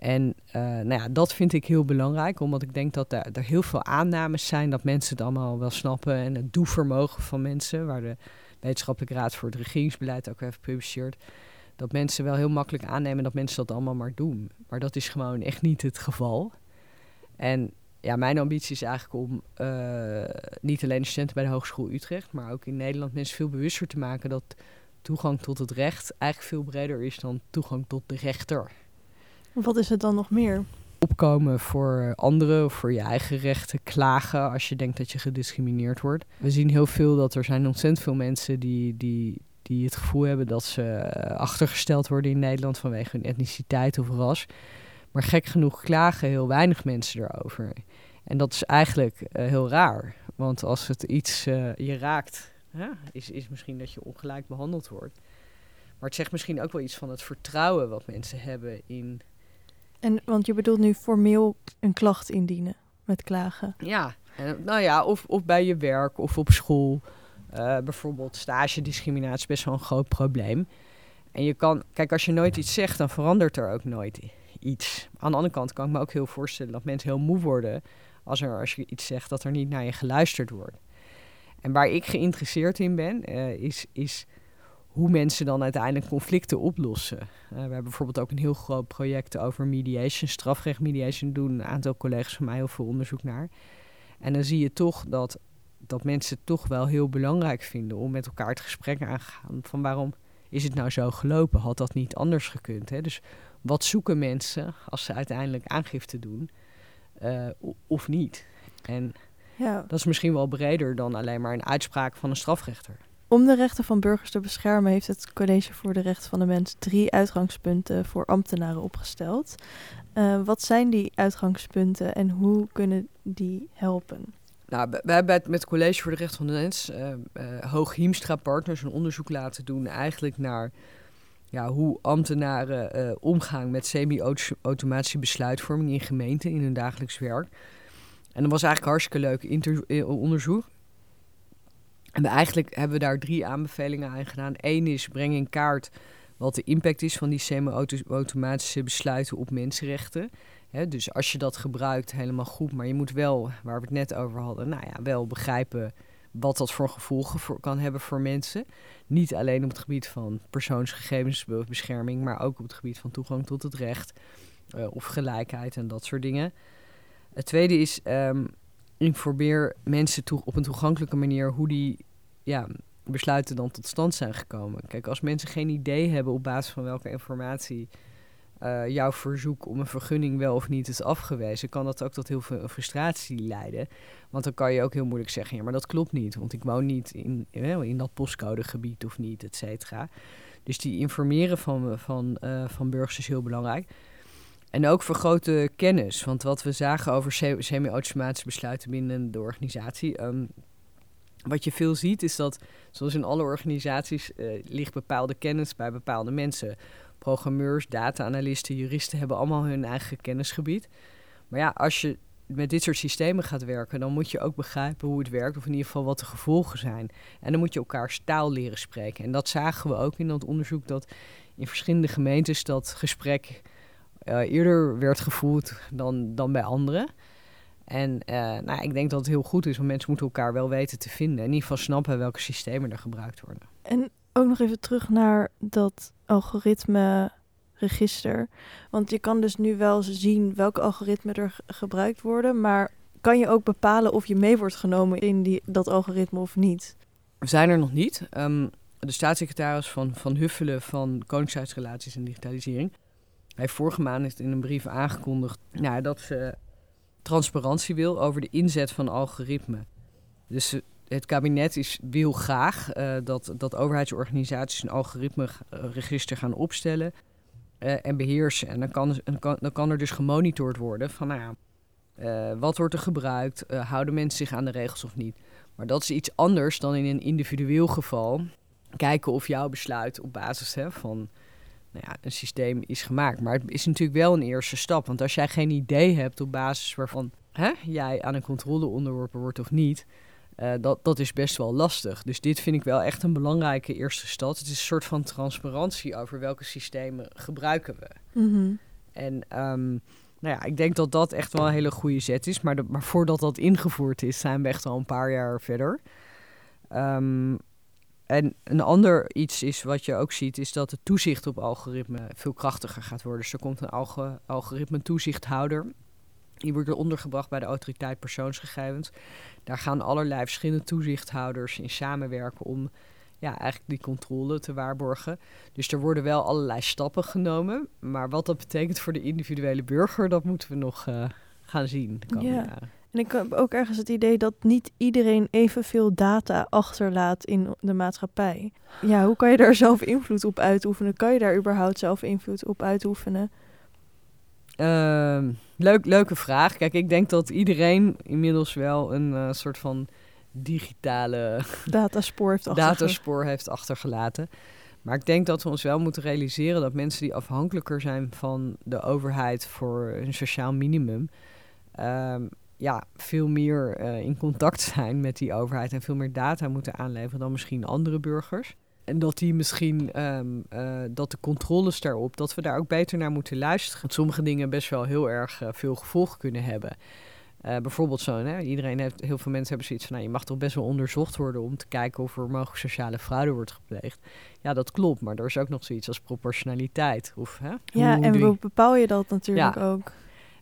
En uh, nou ja, dat vind ik heel belangrijk, omdat ik denk dat er, er heel veel aannames zijn dat mensen het allemaal wel snappen en het doevermogen van mensen, waar de Wetenschappelijke Raad voor het Regeringsbeleid ook heeft gepubliceerd. Dat mensen wel heel makkelijk aannemen dat mensen dat allemaal maar doen. Maar dat is gewoon echt niet het geval. En ja, mijn ambitie is eigenlijk om uh, niet alleen de studenten bij de Hogeschool Utrecht, maar ook in Nederland mensen veel bewuster te maken dat toegang tot het recht eigenlijk veel breder is dan toegang tot de rechter. Wat is het dan nog meer? opkomen voor anderen of voor je eigen rechten, klagen als je denkt dat je gediscrimineerd wordt. We zien heel veel dat er zijn ontzettend veel mensen die, die, die het gevoel hebben dat ze eh, achtergesteld worden in Nederland vanwege hun etniciteit of ras. Maar gek genoeg klagen heel weinig mensen erover. En dat is eigenlijk eh, heel raar. Want als het iets uh, je raakt, is, is misschien dat je ongelijk behandeld wordt. Maar het zegt misschien ook wel iets van het vertrouwen wat mensen hebben in. En want je bedoelt nu formeel een klacht indienen met klagen. Ja, en, nou ja, of, of bij je werk of op school. Uh, bijvoorbeeld stagediscriminatie is best wel een groot probleem. En je kan, kijk, als je nooit iets zegt, dan verandert er ook nooit iets. Aan de andere kant kan ik me ook heel voorstellen dat mensen heel moe worden als, er, als je iets zegt dat er niet naar je geluisterd wordt. En waar ik geïnteresseerd in ben, uh, is, is hoe mensen dan uiteindelijk conflicten oplossen. Uh, we hebben bijvoorbeeld ook een heel groot project over mediation, strafrecht mediation, doen een aantal collega's van mij heel veel onderzoek naar. En dan zie je toch dat, dat mensen het toch wel heel belangrijk vinden om met elkaar het gesprek aan te gaan. Van waarom is het nou zo gelopen? Had dat niet anders gekund? Hè? Dus wat zoeken mensen als ze uiteindelijk aangifte doen uh, of niet? En ja. dat is misschien wel breder dan alleen maar een uitspraak van een strafrechter. Om de rechten van burgers te beschermen heeft het College voor de Rechten van de Mens drie uitgangspunten voor ambtenaren opgesteld. Uh, wat zijn die uitgangspunten en hoe kunnen die helpen? Nou, we hebben met het College voor de Rechten van de Mens uh, Hoog Hiemstra Partners een onderzoek laten doen eigenlijk naar ja, hoe ambtenaren omgaan met semi-automatische besluitvorming in gemeenten in hun dagelijks werk. En dat was eigenlijk hartstikke leuk onderzoek. En we eigenlijk hebben we daar drie aanbevelingen aan gedaan. Eén is breng in kaart wat de impact is van die semi-automatische besluiten op mensenrechten. dus als je dat gebruikt, helemaal goed. Maar je moet wel, waar we het net over hadden, nou ja, wel begrijpen wat dat voor gevolgen voor, kan hebben voor mensen. Niet alleen op het gebied van persoonsgegevensbescherming, maar ook op het gebied van toegang tot het recht uh, of gelijkheid en dat soort dingen. Het tweede is um, informeer mensen toe, op een toegankelijke manier hoe die ja, besluiten dan tot stand zijn gekomen. Kijk, als mensen geen idee hebben op basis van welke informatie uh, jouw verzoek om een vergunning wel of niet is afgewezen, kan dat ook tot heel veel frustratie leiden. Want dan kan je ook heel moeilijk zeggen, ja, maar dat klopt niet, want ik woon niet in, in dat postcodegebied of niet, et cetera. Dus die informeren van, van, uh, van burgers is heel belangrijk. En ook vergroten kennis. Want wat we zagen over semi-automatische besluiten binnen de organisatie. Um, wat je veel ziet is dat, zoals in alle organisaties, uh, ligt bepaalde kennis bij bepaalde mensen. Programmeurs, data-analysten, juristen hebben allemaal hun eigen kennisgebied. Maar ja, als je met dit soort systemen gaat werken, dan moet je ook begrijpen hoe het werkt, of in ieder geval wat de gevolgen zijn. En dan moet je elkaars taal leren spreken. En dat zagen we ook in dat onderzoek, dat in verschillende gemeentes dat gesprek eerder werd gevoerd dan, dan bij anderen. En uh, nou, ik denk dat het heel goed is, want mensen moeten elkaar wel weten te vinden. In ieder geval snappen welke systemen er gebruikt worden. En ook nog even terug naar dat algoritme register. Want je kan dus nu wel zien welke algoritmen er gebruikt worden, maar kan je ook bepalen of je mee wordt genomen in die, dat algoritme of niet? We zijn er nog niet. Um, de staatssecretaris van, van Huffelen van Koningshuisrelaties en Digitalisering heeft vorige maand in een brief aangekondigd nou, dat ze transparantie wil over de inzet van algoritmen. Dus eh, het kabinet is, wil graag uh, dat, dat overheidsorganisaties een algoritmeregister gaan opstellen en beheersen. En dan kan, dan kan er dus gemonitord worden van nou wat wordt er gebruikt, houden mensen zich aan de regels of niet. Maar dat is iets anders dan in een individueel geval. Kijken of jouw besluit op basis hè, van nou ja, een systeem is gemaakt. Maar het is natuurlijk wel een eerste stap. Want als jij geen idee hebt op basis waarvan hè, jij aan een controle onderworpen wordt of niet, uh, dat, dat is best wel lastig. Dus dit vind ik wel echt een belangrijke eerste stap. Het is een soort van transparantie over welke systemen gebruiken we. Mm En um, nou ja, ik denk dat dat echt wel een hele goede zet is. Maar, de, maar voordat dat ingevoerd is, zijn we echt al een paar jaar verder. Um, en een ander iets is wat je ook ziet, is dat het toezicht op algoritme veel krachtiger gaat worden. Dus er komt een alg algoritme toezichthouder. Die wordt ondergebracht bij de autoriteit persoonsgegevens. Daar gaan allerlei verschillende toezichthouders in samenwerken om ja, eigenlijk die controle te waarborgen. Dus er worden wel allerlei stappen genomen. Maar wat dat betekent voor de individuele burger, dat moeten we nog uh, gaan zien de komende ja. jaren. En ik heb ook ergens het idee dat niet iedereen evenveel data achterlaat in de maatschappij. Ja, hoe kan je daar zelf invloed op uitoefenen? Kan je daar überhaupt zelf invloed op uitoefenen? Ehm, leuk, leuke vraag. Kijk, ik denk dat iedereen inmiddels wel een uh, soort van digitale dataspoor heeft, dataspoor heeft achtergelaten. Maar ik denk dat we ons wel moeten realiseren dat mensen die afhankelijker zijn van de overheid voor een sociaal minimum, um, ja, veel meer uh, in contact zijn met die overheid en veel meer data moeten aanleveren dan misschien andere burgers. En dat die misschien, um, uh, dat de controles daarop, dat we daar ook beter naar moeten luisteren. Dat sommige dingen best wel heel erg uh, veel gevolgen kunnen hebben. Bijvoorbeeld zo, hè? iedereen heeft, heel veel mensen hebben zoiets van, nou, je mag toch best wel onderzocht worden om te kijken of er mogelijk sociale fraude wordt gepleegd. Ja, dat klopt, maar er is ook nog zoiets als proportionaliteit. Of, hè? Ja, en hoe bepaal je dat natuurlijk ja. ook?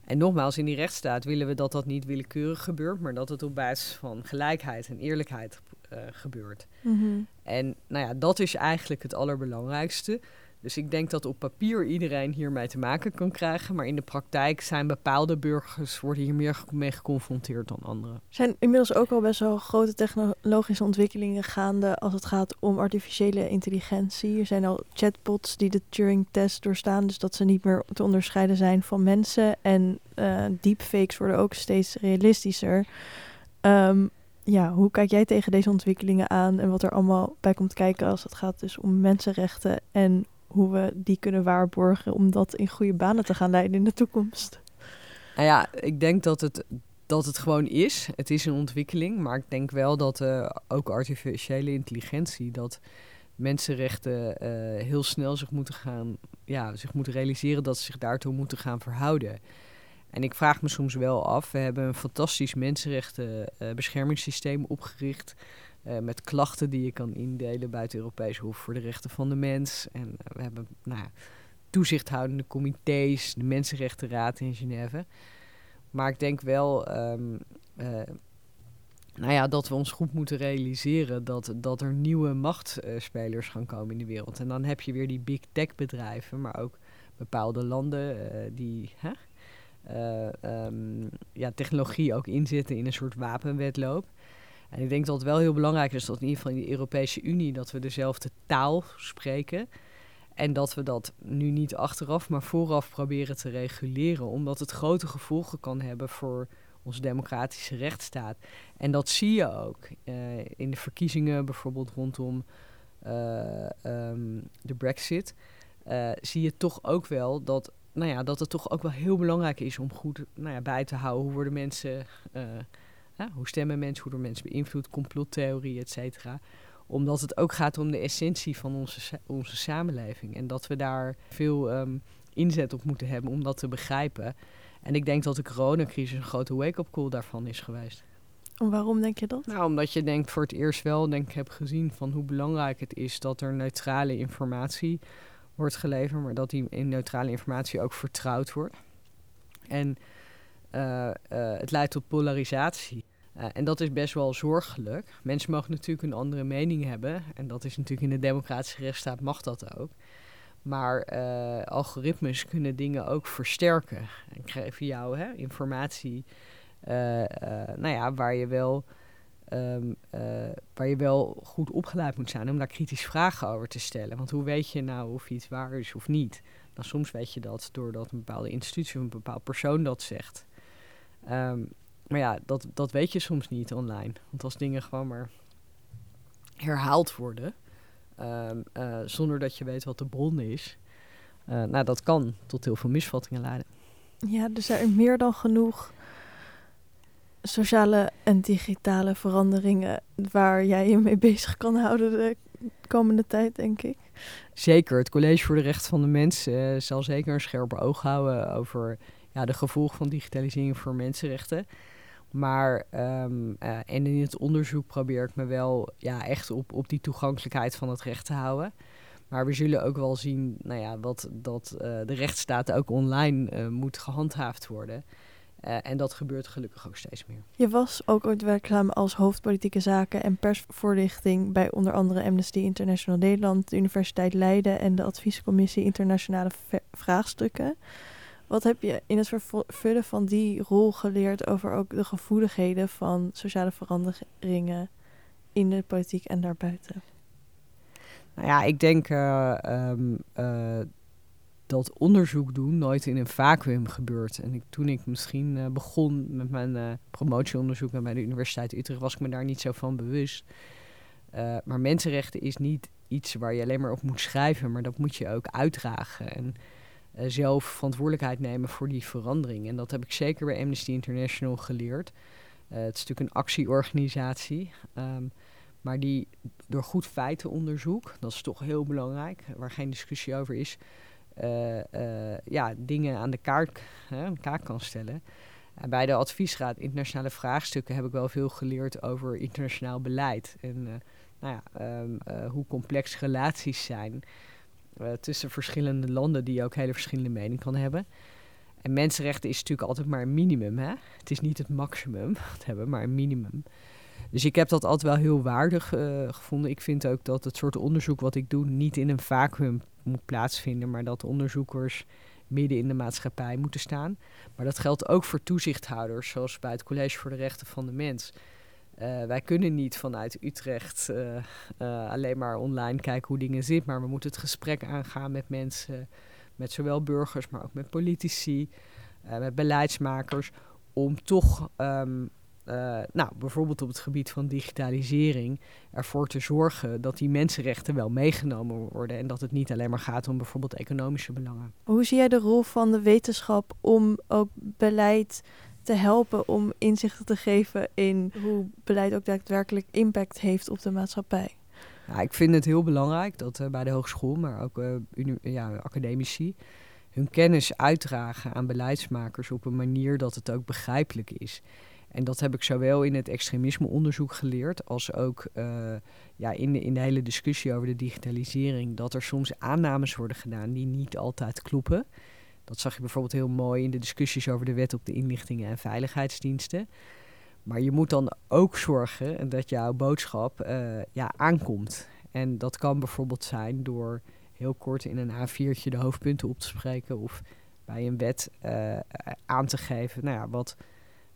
En nogmaals, in die rechtsstaat willen we dat dat niet willekeurig gebeurt, maar dat het op basis van gelijkheid en eerlijkheid uh, gebeurt. Mm -hmm. En nou ja, dat is eigenlijk het allerbelangrijkste. Dus ik denk dat op papier iedereen hiermee te maken kan krijgen. Maar in de praktijk zijn bepaalde burgers worden hier meer mee geconfronteerd dan anderen. Er zijn inmiddels ook al best wel grote technologische ontwikkelingen gaande als het gaat om artificiële intelligentie. Er zijn al chatbots die de Turing-test doorstaan, dus dat ze niet meer te onderscheiden zijn van mensen. En uh, deepfakes worden ook steeds realistischer. Um, ja, hoe kijk jij tegen deze ontwikkelingen aan en wat er allemaal bij komt kijken als het gaat dus om mensenrechten en hoe we die kunnen waarborgen om dat in goede banen te gaan leiden in de toekomst? Nou ja, ik denk dat het, dat het gewoon is. Het is een ontwikkeling, maar ik denk wel dat uh, ook artificiële intelligentie, dat mensenrechten uh, heel snel zich moeten gaan, ja, zich moeten realiseren dat ze zich daartoe moeten gaan verhouden. En ik vraag me soms wel af, we hebben een fantastisch mensenrechtenbeschermingssysteem uh, opgericht. Uh, met klachten die je kan indelen bij het Europees Hof voor de Rechten van de Mens. En uh, we hebben nou, toezichthoudende comité's, de Mensenrechtenraad in Genève. Maar ik denk wel um, uh, nou ja, dat we ons goed moeten realiseren dat, dat er nieuwe machtspelers gaan komen in de wereld. En dan heb je weer die big tech bedrijven, maar ook bepaalde landen die um, ja, technologie ook inzetten in een soort wapenwedloop. En ik denk dat het wel heel belangrijk is dat in ieder geval in de Europese Unie dat we dezelfde taal spreken. En dat we dat nu niet achteraf, maar vooraf proberen te reguleren. Omdat het grote gevolgen kan hebben voor onze democratische rechtsstaat. En dat zie je ook uh, in de verkiezingen, bijvoorbeeld rondom uh, um, de Brexit. Uh, zie je toch ook wel dat, nou ja, dat het toch ook wel heel belangrijk is om goed nou ja, bij te houden hoe worden mensen hoe stemmen mensen, hoe door mensen beïnvloed, complottheorie, et cetera. Omdat het ook gaat om de essentie van onze, onze samenleving. En dat we daar veel um, inzet op moeten hebben om dat te begrijpen. En ik denk dat de coronacrisis een grote wake-up call daarvan is geweest. Waarom denk je dat? Nou, omdat je denkt voor het eerst wel, denk ik, heb gezien van hoe belangrijk het is dat er neutrale informatie wordt geleverd, maar dat die in neutrale informatie ook vertrouwd wordt. En het leidt tot polarisatie. Uh, en dat is best wel zorgelijk. Mensen mogen natuurlijk een andere mening hebben. En dat is natuurlijk in de democratische rechtsstaat mag dat ook. Maar algoritmes kunnen dingen ook versterken. En geven jou hè, informatie nou ja, waar, je wel, um, waar je wel goed opgeleid moet zijn om daar kritisch vragen over te stellen. Want hoe weet je nou of iets waar is of niet? Nou, soms weet je dat doordat een bepaalde institutie of een bepaald persoon dat zegt. Um, maar ja, dat, dat weet je soms niet online. Want als dingen gewoon maar herhaald worden, um, uh, zonder dat je weet wat de bron is, uh, nou, dat kan tot heel veel misvattingen leiden. Ja, er zijn meer dan genoeg sociale en digitale veranderingen waar jij je mee bezig kan houden de komende tijd, denk ik. Zeker. Het College voor de Rechten van de Mens uh, zal zeker een scherper oog houden over de gevolgen van digitalisering voor mensenrechten. Maar um, uh, en in het onderzoek probeer ik me wel ja, echt op, op die toegankelijkheid van het recht te houden. Maar we zullen ook wel zien nou ja, dat, dat uh, de rechtsstaat ook online uh, moet gehandhaafd worden. en dat gebeurt gelukkig ook steeds meer. Je was ook ooit werkzaam als hoofdpolitieke zaken en persvoorlichting bij onder andere Amnesty International Nederland, de Universiteit Leiden en de Adviescommissie Internationale Vraagstukken. Wat heb je in het vervullen van die rol geleerd over ook de gevoeligheden van sociale veranderingen in de politiek en daarbuiten? Nou ja, ik denk uh, um, uh, dat onderzoek doen nooit in een vacuüm gebeurt. En ik, toen ik misschien uh, begon met mijn promotieonderzoek bij de Universiteit Utrecht, was ik me daar niet zo van bewust. maar mensenrechten is niet iets waar je alleen maar op moet schrijven, maar dat moet je ook uitdragen. En zelf verantwoordelijkheid nemen voor die verandering. En dat heb ik zeker bij Amnesty International geleerd. het is natuurlijk een actieorganisatie. Um, maar die door goed feitenonderzoek, dat is toch heel belangrijk, waar geen discussie over is, uh, ja, dingen aan de kaart, hè, kaart kan stellen. En bij de adviesraad internationale vraagstukken heb ik wel veel geleerd over internationaal beleid. En nou ja, um, hoe complex relaties zijn tussen verschillende landen die ook hele verschillende meningen kan hebben. En mensenrechten is natuurlijk altijd maar een minimum. Hè? Het is niet het maximum wat hebben, maar een minimum. Dus ik heb dat altijd wel heel waardig uh, gevonden. Ik vind ook dat het soort onderzoek wat ik doe niet in een vacuüm moet plaatsvinden, maar dat onderzoekers midden in de maatschappij moeten staan. Maar dat geldt ook voor toezichthouders, zoals bij het College voor de Rechten van de Mens. Uh, wij kunnen niet vanuit Utrecht uh, alleen maar online kijken hoe dingen zitten, maar we moeten het gesprek aangaan met mensen, met zowel burgers, maar ook met politici, met beleidsmakers, om toch uh, nou, bijvoorbeeld op het gebied van digitalisering, ervoor te zorgen dat die mensenrechten wel meegenomen worden en dat het niet alleen maar gaat om bijvoorbeeld economische belangen. Hoe zie jij de rol van de wetenschap om ook beleid te helpen om inzichten te geven in hoe beleid ook daadwerkelijk impact heeft op de maatschappij? Ik vind het heel belangrijk dat uh, bij de hogeschool, maar ook uh, ja, academici, hun kennis uitdragen aan beleidsmakers op een manier dat het ook begrijpelijk is. En dat heb ik zowel in het extremismeonderzoek geleerd, als ook uh, ja, in, in de hele discussie over de digitalisering, dat er soms aannames worden gedaan die niet altijd kloppen. Dat zag je bijvoorbeeld heel mooi in de discussies over de wet op de inlichtingen en veiligheidsdiensten. Maar je moet dan ook zorgen dat jouw boodschap uh, ja, aankomt. En dat kan bijvoorbeeld zijn door heel kort in een A4'tje de hoofdpunten op te spreken of bij een wet uh, aan te geven nou ja, wat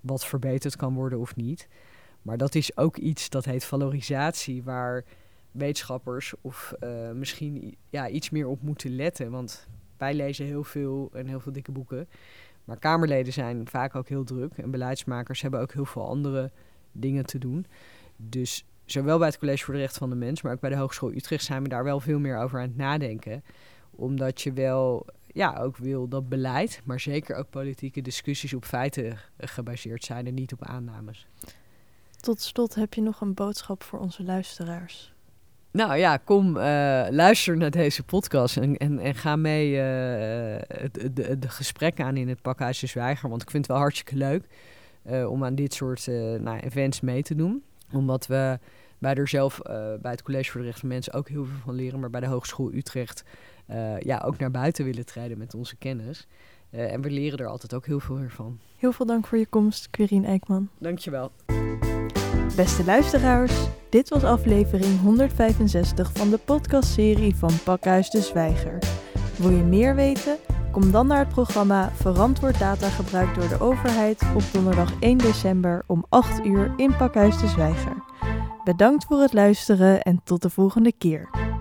wat verbeterd kan worden of niet. Maar dat is ook iets dat heet valorisatie, waar wetenschappers of uh, misschien ja, iets meer op moeten letten. Want wij lezen heel veel en heel veel dikke boeken. Maar Kamerleden zijn vaak ook heel druk. En beleidsmakers hebben ook heel veel andere dingen te doen. Dus zowel bij het College voor de Rechten van de Mens, maar ook bij de Hogeschool Utrecht zijn we daar wel veel meer over aan het nadenken. Omdat je wel ja, ook wil dat beleid, maar zeker ook politieke discussies op feiten gebaseerd zijn en niet op aannames. Tot slot heb je nog een boodschap voor onze luisteraars. Nou ja, kom uh, luister naar deze podcast en, en, en ga mee uh, de, de, de gesprekken aan in het Pakhuis de Zwijger. Want ik vind het wel hartstikke leuk uh, om aan dit soort nou, events mee te doen. Omdat we bij er zelf bij het College voor de Rechten van Mensen ook heel veel van leren. Maar bij de Hogeschool Utrecht ja, ook naar buiten willen treden met onze kennis. En we leren er altijd ook heel veel van. Heel veel dank voor je komst, Quirine Eijkman. Dankjewel. Beste luisteraars, dit was aflevering 165 van de podcastserie van Pakhuis de Zwijger. Wil je meer weten? Kom dan naar het programma Verantwoord Datagebruik door de overheid op donderdag 1 december om 8 uur in Pakhuis de Zwijger. Bedankt voor het luisteren en tot de volgende keer.